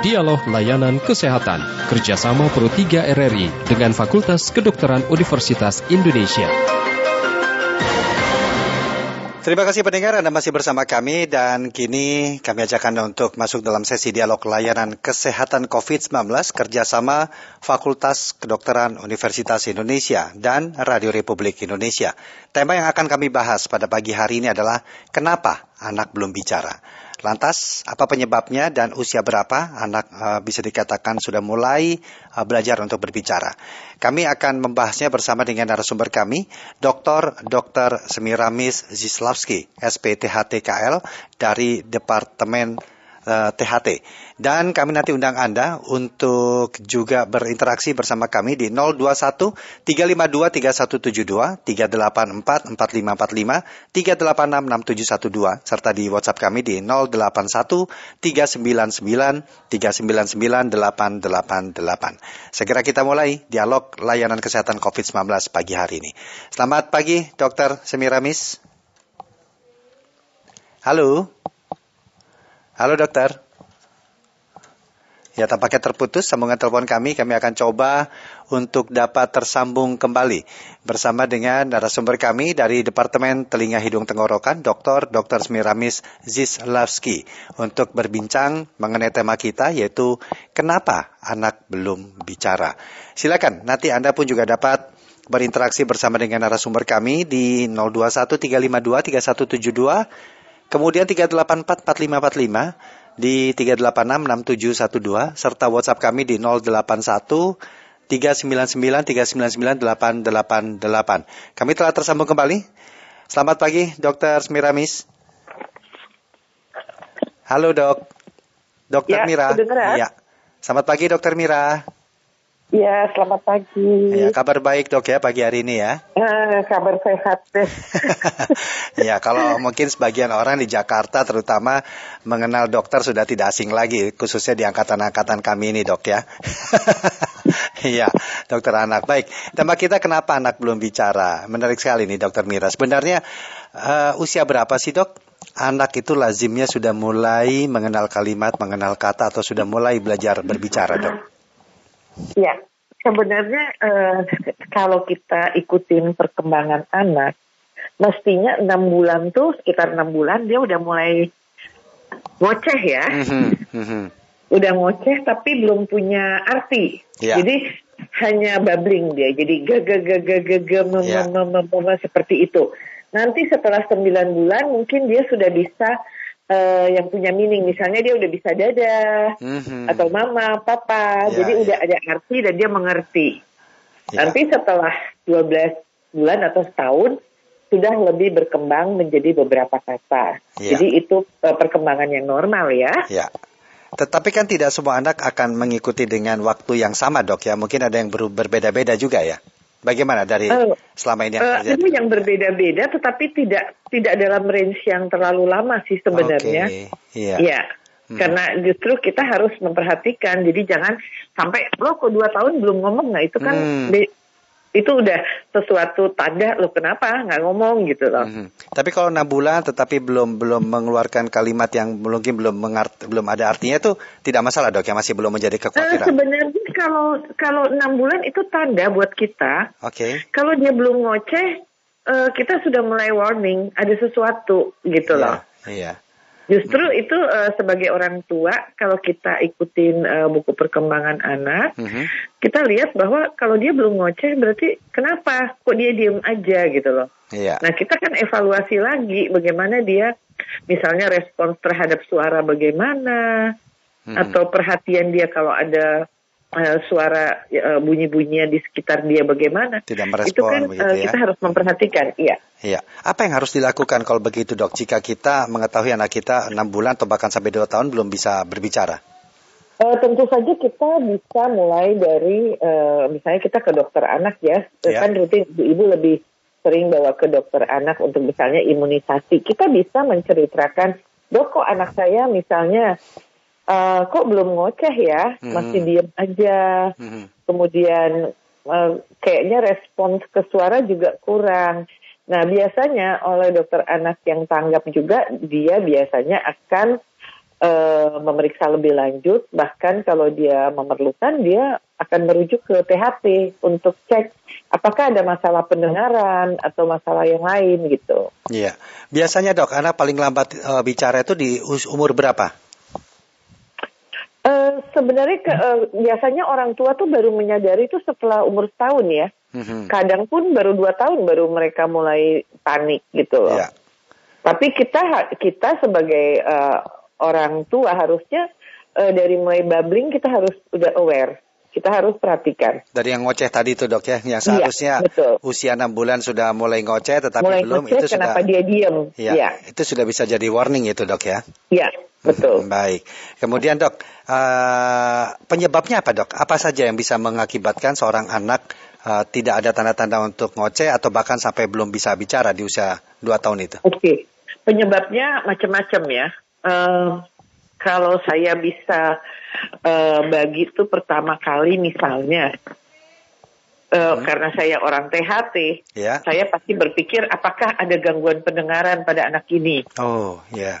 Dialog Layanan Kesehatan kerjasama Pro 3 RRI dengan Fakultas Kedokteran Universitas Indonesia. Terima kasih pendengar Anda masih bersama kami dan kini kami ajak Anda untuk masuk dalam sesi dialog layanan kesehatan COVID-19 kerjasama Fakultas Kedokteran Universitas Indonesia dan Radio Republik Indonesia. Tema yang akan kami bahas pada pagi hari ini adalah kenapa anak belum bicara. Lantas, apa penyebabnya dan usia berapa anak uh, bisa dikatakan sudah mulai uh, belajar untuk berbicara? Kami akan membahasnya bersama dengan narasumber kami, Dr. Dr. Semiramis Zislavski, SPTHTKL dari Departemen uh, eh, THT. Dan kami nanti undang Anda untuk juga berinteraksi bersama kami di 021 352 3172 384 4545 386 6712 serta di WhatsApp kami di 081 399 399 888. Segera kita mulai dialog layanan kesehatan COVID-19 pagi hari ini. Selamat pagi, Dokter Semiramis. Halo. Halo dokter. Ya tampaknya terputus sambungan telepon kami. Kami akan coba untuk dapat tersambung kembali bersama dengan narasumber kami dari Departemen Telinga Hidung Tenggorokan, Dr. Dr. Smiramis Zislavski untuk berbincang mengenai tema kita yaitu kenapa anak belum bicara. Silakan nanti Anda pun juga dapat berinteraksi bersama dengan narasumber kami di 021 352 3172 Kemudian 3844545 di 3866712 serta WhatsApp kami di 081 399 399 888. Kami telah tersambung kembali. Selamat pagi, Dr. Smiramis. Halo, Dok. Dokter ya, Mira. Ya. Selamat pagi, Dokter Mira. Ya, selamat pagi. Ya, kabar baik dok ya pagi hari ini ya. Eh, kabar sehat deh. ya, kalau mungkin sebagian orang di Jakarta terutama mengenal dokter sudah tidak asing lagi, khususnya di angkatan-angkatan kami ini dok ya. Iya, dokter anak. Baik, tema kita kenapa anak belum bicara? Menarik sekali nih dokter Mira. Sebenarnya uh, usia berapa sih dok? Anak itu lazimnya sudah mulai mengenal kalimat, mengenal kata atau sudah mulai belajar berbicara dok? Ya, sebenarnya eh, kalau kita ikutin perkembangan anak, mestinya enam bulan tuh sekitar enam bulan dia udah mulai ngoceh ya, mm-hmm. Mm-hmm. udah ngoceh tapi belum punya arti. Yeah. Jadi hanya babbling dia, jadi gaga gaga gaga mem seperti itu. Nanti setelah sembilan bulan mungkin dia sudah bisa uh, yang punya meaning misalnya dia udah bisa dada mm-hmm. atau mama papa yeah, jadi yeah. udah ada arti dan dia mengerti yeah. nanti setelah 12 bulan atau setahun sudah lebih berkembang menjadi beberapa kata yeah. jadi itu uh, perkembangan yang normal ya yeah. Tetapi kan tidak semua anak akan mengikuti dengan waktu yang sama dok ya. Mungkin ada yang berbeda-beda juga ya. Bagaimana dari uh, selama ini yang uh, terjadi? Ini yang berbeda-beda, tetapi tidak tidak dalam range yang terlalu lama sih sebenarnya. Okay. Iya. Yeah. Hmm. Karena justru kita harus memperhatikan, jadi jangan sampai lo kok dua tahun belum ngomong, nah itu kan hmm itu udah sesuatu tanda lo kenapa nggak ngomong gitu loh. Mm-hmm. Tapi kalau enam bulan tetapi belum belum mengeluarkan kalimat yang mungkin belum mengart, belum ada artinya itu tidak masalah dok ya masih belum menjadi eh, kekhawatiran. Uh, sebenarnya kalau kalau enam bulan itu tanda buat kita. Oke. Okay. Kalau dia belum ngoceh, uh, kita sudah mulai warning ada sesuatu gitu yeah, loh. Iya. Justru hmm. itu uh, sebagai orang tua kalau kita ikutin uh, buku perkembangan anak, hmm. kita lihat bahwa kalau dia belum ngoceh berarti kenapa kok dia diem aja gitu loh. Iya. Nah kita kan evaluasi lagi bagaimana dia misalnya respons terhadap suara bagaimana hmm. atau perhatian dia kalau ada uh, suara uh, bunyi-bunyian di sekitar dia bagaimana. Tidak merespon Itu kan begitu, uh, ya? kita harus memperhatikan, iya. Iya. Apa yang harus dilakukan kalau begitu dok? Jika kita mengetahui anak kita enam bulan atau bahkan sampai dua tahun belum bisa berbicara? Uh, tentu saja kita bisa mulai dari uh, misalnya kita ke dokter anak ya, ya. kan rutin ibu lebih sering bawa ke dokter anak untuk misalnya imunisasi. Kita bisa menceritakan, dok kok anak saya misalnya uh, kok belum ngoceh ya, hmm. masih diem aja. Hmm. Kemudian uh, kayaknya respons ke suara juga kurang. Nah biasanya oleh dokter anak yang tanggap juga dia biasanya akan uh, memeriksa lebih lanjut. Bahkan kalau dia memerlukan, dia akan merujuk ke THT untuk cek apakah ada masalah pendengaran atau masalah yang lain gitu. Iya, biasanya dok, anak paling lambat uh, bicara itu di umur berapa? Uh, sebenarnya ke, uh, biasanya orang tua tuh baru menyadari itu setelah umur setahun ya. Mm-hmm. Kadang pun baru dua tahun baru mereka mulai panik gitu loh. Yeah. Tapi kita kita sebagai uh, orang tua harusnya uh, dari mulai babbling kita harus udah aware kita harus perhatikan. Dari yang ngoceh tadi itu dok ya, yang iya, seharusnya iya, usia enam bulan sudah mulai ngoceh, tetapi mulai belum ngoceh, itu kenapa dia diem? Ya, ya, itu sudah bisa jadi warning itu dok ya. Iya, betul. Hmm, baik. Kemudian dok, uh, penyebabnya apa dok? Apa saja yang bisa mengakibatkan seorang anak uh, tidak ada tanda-tanda untuk ngoceh atau bahkan sampai belum bisa bicara di usia dua tahun itu? Oke, okay. penyebabnya macam-macam ya. Uh, kalau saya bisa uh, bagi itu pertama kali misalnya uh, hmm. karena saya orang THT, yeah. saya pasti berpikir apakah ada gangguan pendengaran pada anak ini. Oh, ya. Yeah.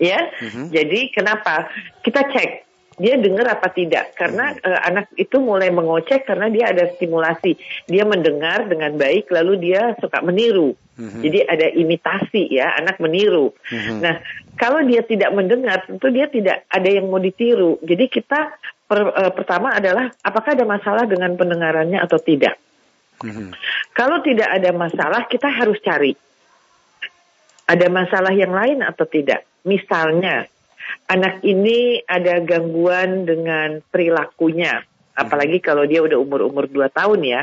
Ya, mm-hmm. jadi kenapa kita cek dia dengar apa tidak karena uh, anak itu mulai mengocek karena dia ada stimulasi dia mendengar dengan baik lalu dia suka meniru mm-hmm. jadi ada imitasi ya anak meniru mm-hmm. nah kalau dia tidak mendengar, tentu dia tidak ada yang mau ditiru. Jadi kita per, uh, pertama adalah apakah ada masalah dengan pendengarannya atau tidak. Mm-hmm. Kalau tidak ada masalah, kita harus cari ada masalah yang lain atau tidak. Misalnya, anak ini ada gangguan dengan perilakunya, apalagi kalau dia udah umur-umur 2 tahun ya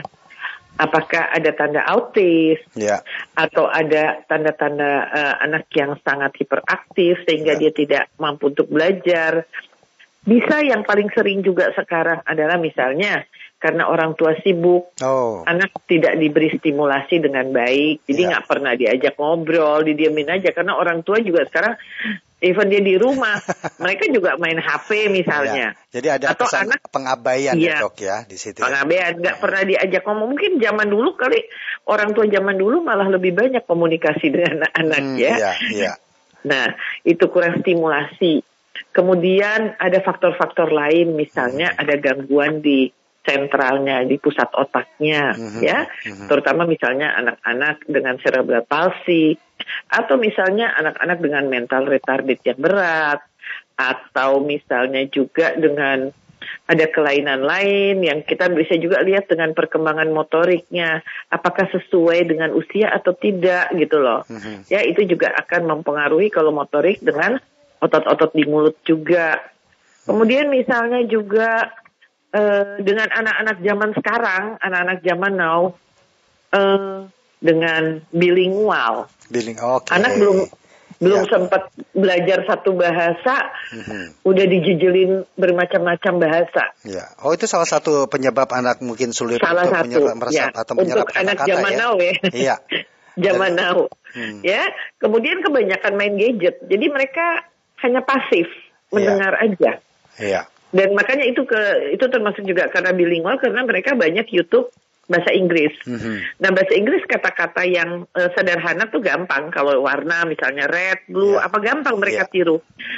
apakah ada tanda autis yeah. atau ada tanda-tanda uh, anak yang sangat hiperaktif sehingga yeah. dia tidak mampu untuk belajar. Bisa yang paling sering juga sekarang adalah misalnya karena orang tua sibuk, oh. anak tidak diberi stimulasi dengan baik, jadi ya. nggak yeah. pernah diajak ngobrol, didiamin aja karena orang tua juga sekarang even dia di rumah, mereka juga main HP misalnya. Ya, jadi ada Atau anak pengabaian ya, ya dok ya di situ. Ya? Pengabaian, nggak ya. pernah diajak ngomong. Mungkin zaman dulu kali orang tua zaman dulu malah lebih banyak komunikasi dengan anak hmm, ya. ya, ya. Nah itu kurang stimulasi. Kemudian ada faktor-faktor lain, misalnya hmm. ada gangguan di sentralnya di pusat otaknya mm-hmm. ya mm-hmm. terutama misalnya anak-anak dengan cerebral palsy atau misalnya anak-anak dengan mental retarded yang berat atau misalnya juga dengan ada kelainan lain yang kita bisa juga lihat dengan perkembangan motoriknya apakah sesuai dengan usia atau tidak gitu loh mm-hmm. ya itu juga akan mempengaruhi kalau motorik dengan otot-otot di mulut juga kemudian misalnya juga uh, dengan anak-anak zaman sekarang, anak-anak zaman now uh, dengan bilingual. Biling, okay. Anak belum belum ya. sempat belajar satu bahasa, mm-hmm. udah dijejelin bermacam-macam bahasa. Ya. Oh itu salah satu penyebab anak mungkin sulit salah untuk satu, menyerap, ya. atau menyerap untuk anak zaman ya? now ya. Iya. zaman Dan, now. Hmm. Ya. Kemudian kebanyakan main gadget, jadi mereka hanya pasif iya. mendengar ya. aja. Iya. Dan makanya itu ke itu termasuk juga karena bilingual karena mereka banyak YouTube bahasa Inggris. Mm-hmm. Nah bahasa Inggris kata-kata yang uh, sederhana tuh gampang kalau warna misalnya red, blue, yeah. apa gampang mereka yeah. tiru.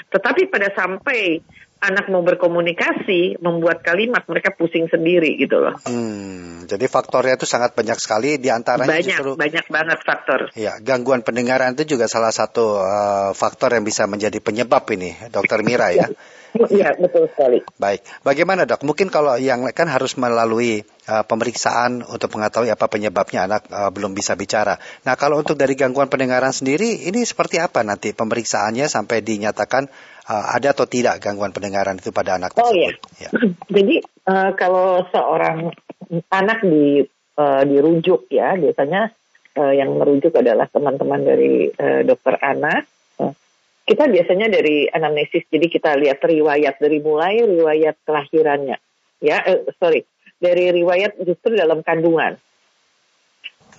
Tetapi pada sampai anak mau berkomunikasi, membuat kalimat, mereka pusing sendiri gitu loh. Hmm, jadi faktornya itu sangat banyak sekali, di antaranya banyak, justru... Banyak banget faktor. Ya, gangguan pendengaran itu juga salah satu uh, faktor yang bisa menjadi penyebab ini, Dokter Mira ya. Iya, betul sekali. Baik, bagaimana dok? Mungkin kalau yang kan harus melalui uh, pemeriksaan untuk mengetahui apa penyebabnya anak uh, belum bisa bicara. Nah, kalau untuk dari gangguan pendengaran sendiri, ini seperti apa nanti pemeriksaannya sampai dinyatakan uh, ada atau tidak gangguan pendengaran itu pada anak tersebut? Oh iya. Ya. Jadi uh, kalau seorang anak di uh, dirujuk ya biasanya uh, yang merujuk adalah teman-teman dari uh, dokter anak. Kita biasanya dari anamnesis, jadi kita lihat riwayat dari mulai riwayat kelahirannya, ya, uh, sorry, dari riwayat justru dalam kandungan.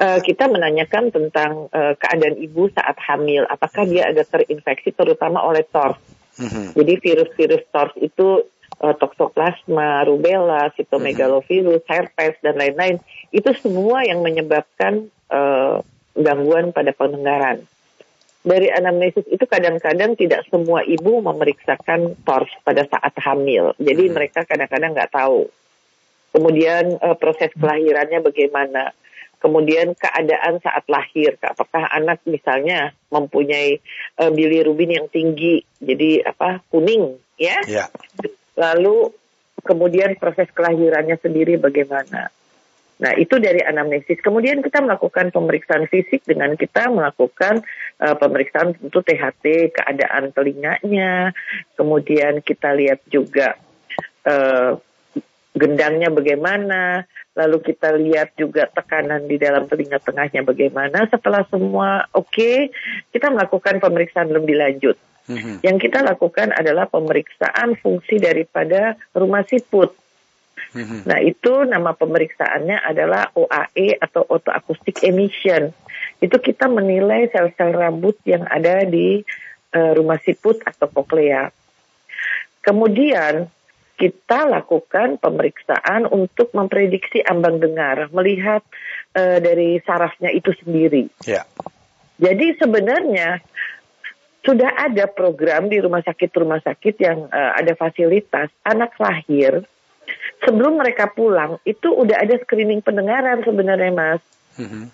Uh, kita menanyakan tentang uh, keadaan ibu saat hamil, apakah dia ada terinfeksi terutama oleh TORS Mm-hmm. Jadi virus-virus SARS itu uh, toksoplasma, rubella, sitomegalovirus, mm-hmm. herpes dan lain-lain itu semua yang menyebabkan uh, gangguan pada pendengaran. Dari anamnesis itu kadang-kadang tidak semua ibu memeriksakan TORS pada saat hamil. Jadi hmm. mereka kadang-kadang nggak tahu. Kemudian uh, proses kelahirannya bagaimana. Kemudian keadaan saat lahir, apakah anak misalnya mempunyai uh, bilirubin yang tinggi, jadi apa kuning, ya. Yeah. Lalu kemudian proses kelahirannya sendiri bagaimana. Nah, itu dari anamnesis. Kemudian kita melakukan pemeriksaan fisik dengan kita melakukan uh, pemeriksaan tentu THT, keadaan telinganya. Kemudian kita lihat juga uh, gendangnya bagaimana. Lalu kita lihat juga tekanan di dalam telinga tengahnya bagaimana. Setelah semua oke, okay, kita melakukan pemeriksaan lebih lanjut. Mm-hmm. Yang kita lakukan adalah pemeriksaan fungsi daripada rumah siput. Mm-hmm. Nah itu nama pemeriksaannya adalah OAE atau autoacoustic emission. Itu kita menilai sel-sel rambut yang ada di uh, rumah siput atau koklea. Kemudian kita lakukan pemeriksaan untuk memprediksi ambang dengar, melihat uh, dari sarafnya itu sendiri. Yeah. Jadi sebenarnya sudah ada program di rumah sakit-rumah sakit yang uh, ada fasilitas anak lahir sebelum mereka pulang itu udah ada screening pendengaran sebenarnya mas. Mm-hmm.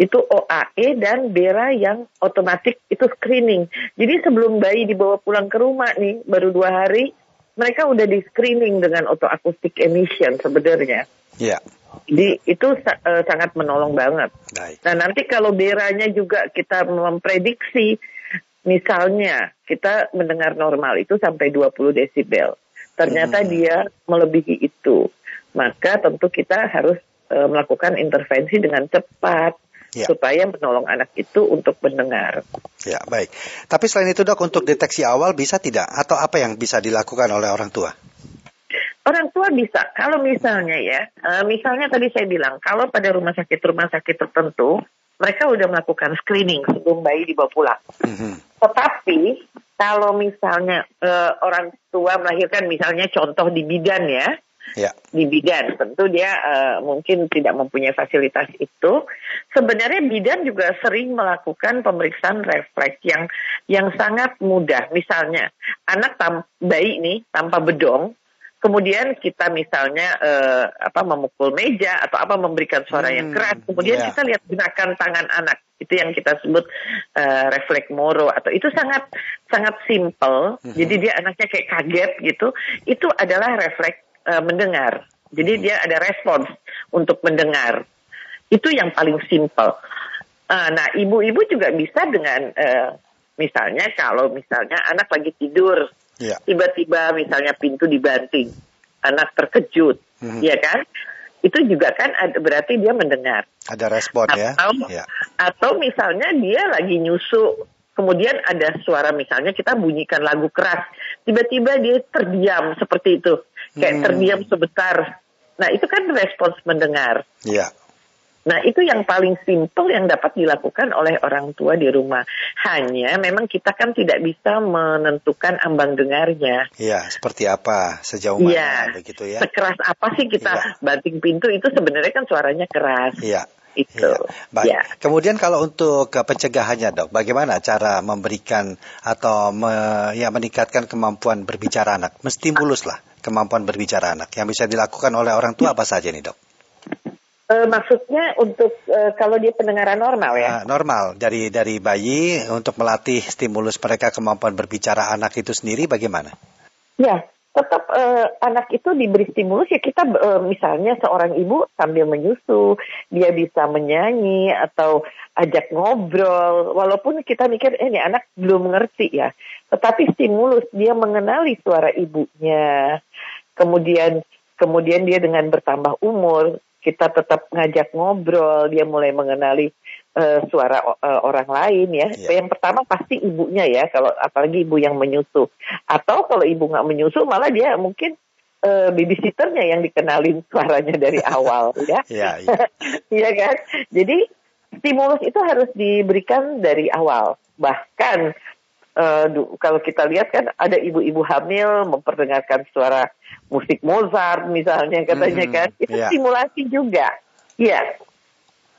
Itu OAE dan BERA yang otomatis itu screening. Jadi sebelum bayi dibawa pulang ke rumah nih baru dua hari mereka udah di screening dengan auto acoustic emission sebenarnya. Iya. Yeah. Jadi itu uh, sangat menolong banget. Baik. Nah nanti kalau beranya juga kita memprediksi, misalnya kita mendengar normal itu sampai 20 desibel ternyata hmm. dia melebihi itu, maka tentu kita harus e, melakukan intervensi dengan cepat ya. supaya menolong anak itu untuk mendengar. Ya, baik. Tapi selain itu dok, untuk deteksi awal bisa tidak? Atau apa yang bisa dilakukan oleh orang tua? Orang tua bisa, kalau misalnya ya, e, misalnya tadi saya bilang, kalau pada rumah sakit-rumah sakit tertentu, mereka sudah melakukan screening sebelum bayi dibawa pulang. Mm -hmm. Tetapi kalau misalnya uh, orang tua melahirkan misalnya contoh di bidan ya, ya. di bidan tentu dia uh, mungkin tidak mempunyai fasilitas itu. Sebenarnya bidan juga sering melakukan pemeriksaan refleks yang yang sangat mudah. Misalnya anak tam, bayi nih tanpa bedong, kemudian kita misalnya uh, apa memukul meja atau apa memberikan suara hmm, yang keras, kemudian yeah. kita lihat gerakan tangan anak itu yang kita sebut uh, refleks moro atau itu sangat sangat simple. Mm-hmm. Jadi dia anaknya kayak kaget gitu. Itu adalah refleks uh, mendengar. Jadi dia ada respons untuk mendengar. Itu yang paling simple. Uh, nah, ibu-ibu juga bisa dengan uh, misalnya kalau misalnya anak lagi tidur, yeah. tiba-tiba misalnya pintu dibanting, anak terkejut, mm-hmm. ya kan? Itu juga kan ada, berarti dia mendengar. Ada respon ya. ya. Atau misalnya dia lagi nyusu, kemudian ada suara misalnya kita bunyikan lagu keras, tiba-tiba dia terdiam seperti itu, kayak hmm. terdiam sebentar. Nah itu kan respons mendengar. Iya. Nah, itu yang paling simpel yang dapat dilakukan oleh orang tua di rumah. Hanya memang kita kan tidak bisa menentukan ambang dengarnya. Iya, seperti apa, sejauh mana ya, begitu ya. Sekeras apa sih kita ya. banting pintu itu sebenarnya kan suaranya keras. Iya. Itu. Ya. Baik. Ya. Kemudian kalau untuk pencegahannya, Dok, bagaimana cara memberikan atau me, ya meningkatkan kemampuan berbicara anak? Mesti mulus lah kemampuan berbicara anak. Yang bisa dilakukan oleh orang tua apa saja nih, Dok? Uh, maksudnya untuk uh, kalau dia pendengaran normal ya? Uh, normal. Dari dari bayi untuk melatih stimulus mereka kemampuan berbicara anak itu sendiri bagaimana? Ya, tetap uh, anak itu diberi stimulus. Ya kita uh, misalnya seorang ibu sambil menyusu dia bisa menyanyi atau ajak ngobrol. Walaupun kita mikir eh, ini anak belum mengerti ya. Tetapi stimulus dia mengenali suara ibunya. Kemudian kemudian dia dengan bertambah umur kita tetap ngajak ngobrol, dia mulai mengenali uh, suara uh, orang lain ya. Yeah. Yang pertama pasti ibunya ya, kalau apalagi ibu yang menyusu. Atau kalau ibu nggak menyusu, malah dia mungkin uh, babysitternya yang dikenalin suaranya dari awal ya. Iya yeah, yeah. kan? Jadi stimulus itu harus diberikan dari awal. Bahkan uh, kalau kita lihat kan ada ibu-ibu hamil memperdengarkan suara musik Mozart misalnya katanya hmm, kan. Itu yeah. stimulasi juga. Ya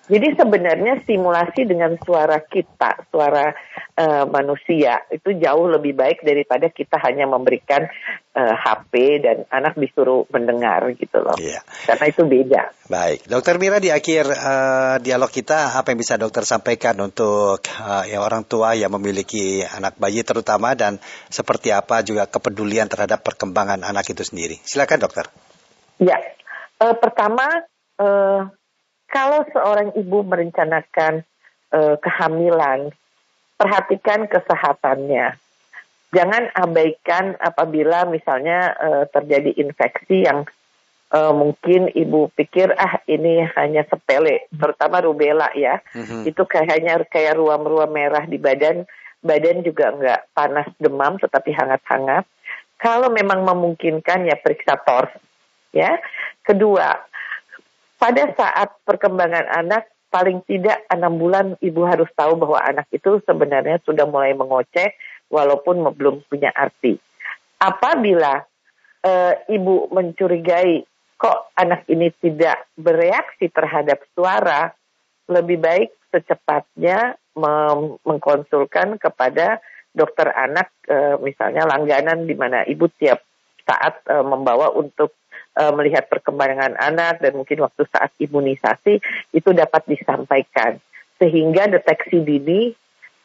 Jadi sebenarnya stimulasi dengan suara kita, suara uh, manusia itu jauh lebih baik daripada kita hanya memberikan uh, eh, HP dan anak disuruh mendengar gitu loh. Iya. Karena itu beda. Baik, Dokter Mira di akhir uh, dialog kita apa yang bisa dokter sampaikan untuk uh, ya orang tua yang memiliki anak bayi terutama dan seperti apa juga kepedulian terhadap perkembangan anak itu sendiri. Silakan dokter. Ya, uh, pertama. Uh, kalau seorang ibu merencanakan uh, kehamilan, perhatikan kesehatannya. Jangan abaikan apabila misalnya uh, terjadi infeksi yang uh, mungkin ibu pikir ah ini hanya sepele, terutama rubella ya. Mm-hmm. Itu kayaknya kayak ruam-ruam merah di badan, badan juga enggak panas demam tetapi hangat-hangat. Kalau memang memungkinkan ya periksa tors ya. Kedua, pada saat perkembangan anak paling tidak enam bulan ibu harus tahu bahwa anak itu sebenarnya sudah mulai mengoceh walaupun belum punya arti. Apabila e, ibu mencurigai kok anak ini tidak bereaksi terhadap suara, lebih baik secepatnya mengkonsulkan kepada dokter anak e, misalnya langganan di mana ibu tiap saat e, membawa untuk uh, melihat perkembangan anak dan mungkin waktu saat imunisasi itu dapat disampaikan. Sehingga deteksi dini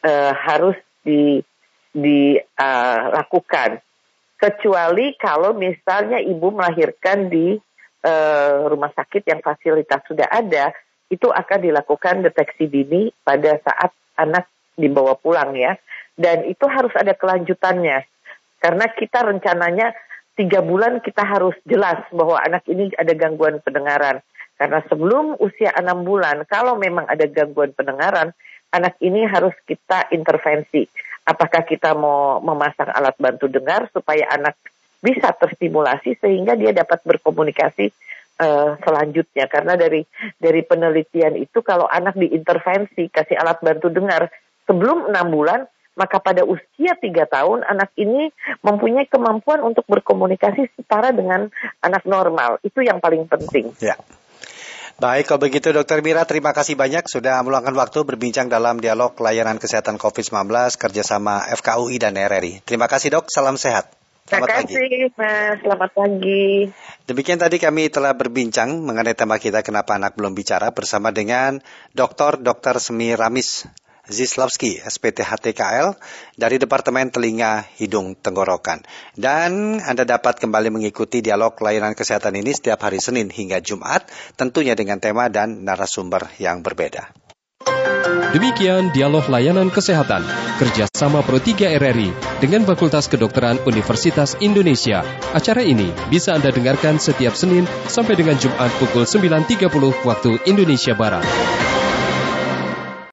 uh, harus di dilakukan uh, kecuali kalau misalnya ibu melahirkan di uh, rumah sakit yang fasilitas sudah ada itu akan dilakukan deteksi dini pada saat anak dibawa pulang ya. Dan itu harus ada kelanjutannya. Karena kita rencananya tiga bulan kita harus jelas bahwa anak ini ada gangguan pendengaran. Karena sebelum usia enam bulan, kalau memang ada gangguan pendengaran, anak ini harus kita intervensi. Apakah kita mau memasang alat bantu dengar supaya anak bisa terstimulasi sehingga dia dapat berkomunikasi uh, selanjutnya. Karena dari dari penelitian itu kalau anak diintervensi kasih alat bantu dengar sebelum enam bulan maka pada usia tiga tahun anak ini mempunyai kemampuan untuk berkomunikasi setara dengan anak normal. Itu yang paling penting. Ya. Baik, kalau begitu Dokter Mira, terima kasih banyak sudah meluangkan waktu berbincang dalam dialog layanan kesehatan COVID-19 kerjasama FKUI dan RRI. Terima kasih dok, salam sehat. Selamat Terima kasih, Mas. Selamat pagi. Demikian tadi kami telah berbincang mengenai tema kita kenapa anak belum bicara bersama dengan Dr. Dr. Semiramis Zislavski, SPT HTKL dari Departemen Telinga Hidung Tenggorokan. Dan Anda dapat kembali mengikuti dialog layanan kesehatan ini setiap hari Senin hingga Jumat, tentunya dengan tema dan narasumber yang berbeda. Demikian dialog layanan kesehatan kerjasama Pro 3 RRI dengan Fakultas Kedokteran Universitas Indonesia. Acara ini bisa Anda dengarkan setiap Senin sampai dengan Jumat pukul 9.30 waktu Indonesia Barat.